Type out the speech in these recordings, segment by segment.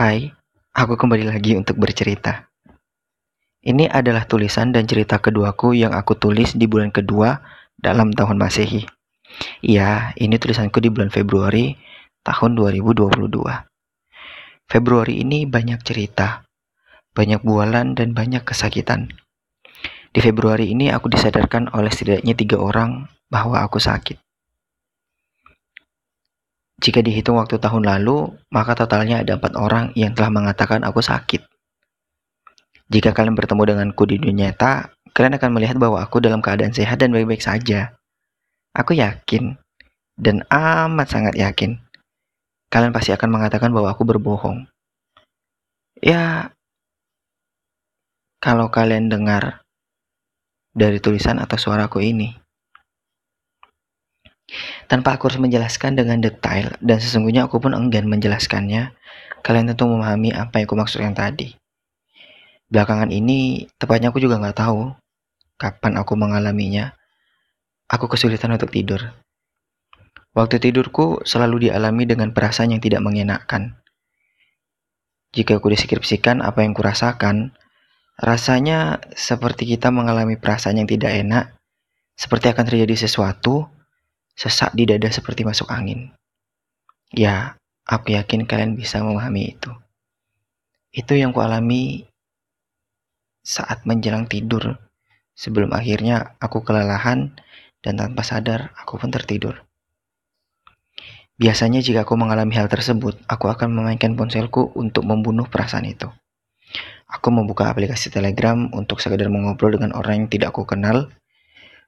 Hai, aku kembali lagi untuk bercerita. Ini adalah tulisan dan cerita keduaku yang aku tulis di bulan kedua dalam tahun Masehi. Iya, ini tulisanku di bulan Februari tahun 2022. Februari ini banyak cerita, banyak bualan dan banyak kesakitan. Di Februari ini aku disadarkan oleh setidaknya tiga orang bahwa aku sakit. Jika dihitung waktu tahun lalu, maka totalnya ada empat orang yang telah mengatakan aku sakit. Jika kalian bertemu denganku di dunia nyata, kalian akan melihat bahwa aku dalam keadaan sehat dan baik-baik saja. Aku yakin, dan amat sangat yakin, kalian pasti akan mengatakan bahwa aku berbohong. Ya, kalau kalian dengar dari tulisan atau suaraku ini, tanpa aku harus menjelaskan dengan detail, dan sesungguhnya aku pun enggan menjelaskannya, kalian tentu memahami apa yang aku maksudkan tadi. Belakangan ini, tepatnya aku juga nggak tahu kapan aku mengalaminya. Aku kesulitan untuk tidur. Waktu tidurku selalu dialami dengan perasaan yang tidak mengenakan. Jika aku deskripsikan apa yang kurasakan, rasanya seperti kita mengalami perasaan yang tidak enak, seperti akan terjadi sesuatu sesak di dada seperti masuk angin. Ya, aku yakin kalian bisa memahami itu. Itu yang kualami saat menjelang tidur, sebelum akhirnya aku kelelahan dan tanpa sadar aku pun tertidur. Biasanya jika aku mengalami hal tersebut, aku akan memainkan ponselku untuk membunuh perasaan itu. Aku membuka aplikasi Telegram untuk sekedar mengobrol dengan orang yang tidak aku kenal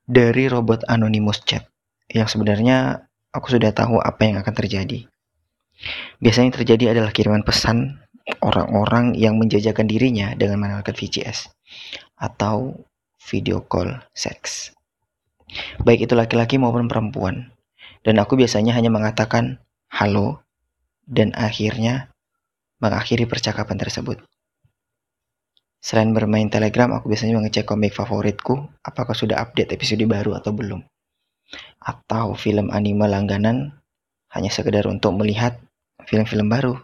dari robot Anonymous Chat yang sebenarnya aku sudah tahu apa yang akan terjadi. Biasanya yang terjadi adalah kiriman pesan orang-orang yang menjajakan dirinya dengan menggunakan VCS atau video call seks. Baik itu laki-laki maupun perempuan. Dan aku biasanya hanya mengatakan halo dan akhirnya mengakhiri percakapan tersebut. Selain bermain Telegram, aku biasanya mengecek komik favoritku, apakah sudah update episode baru atau belum atau film anime langganan hanya sekedar untuk melihat film-film baru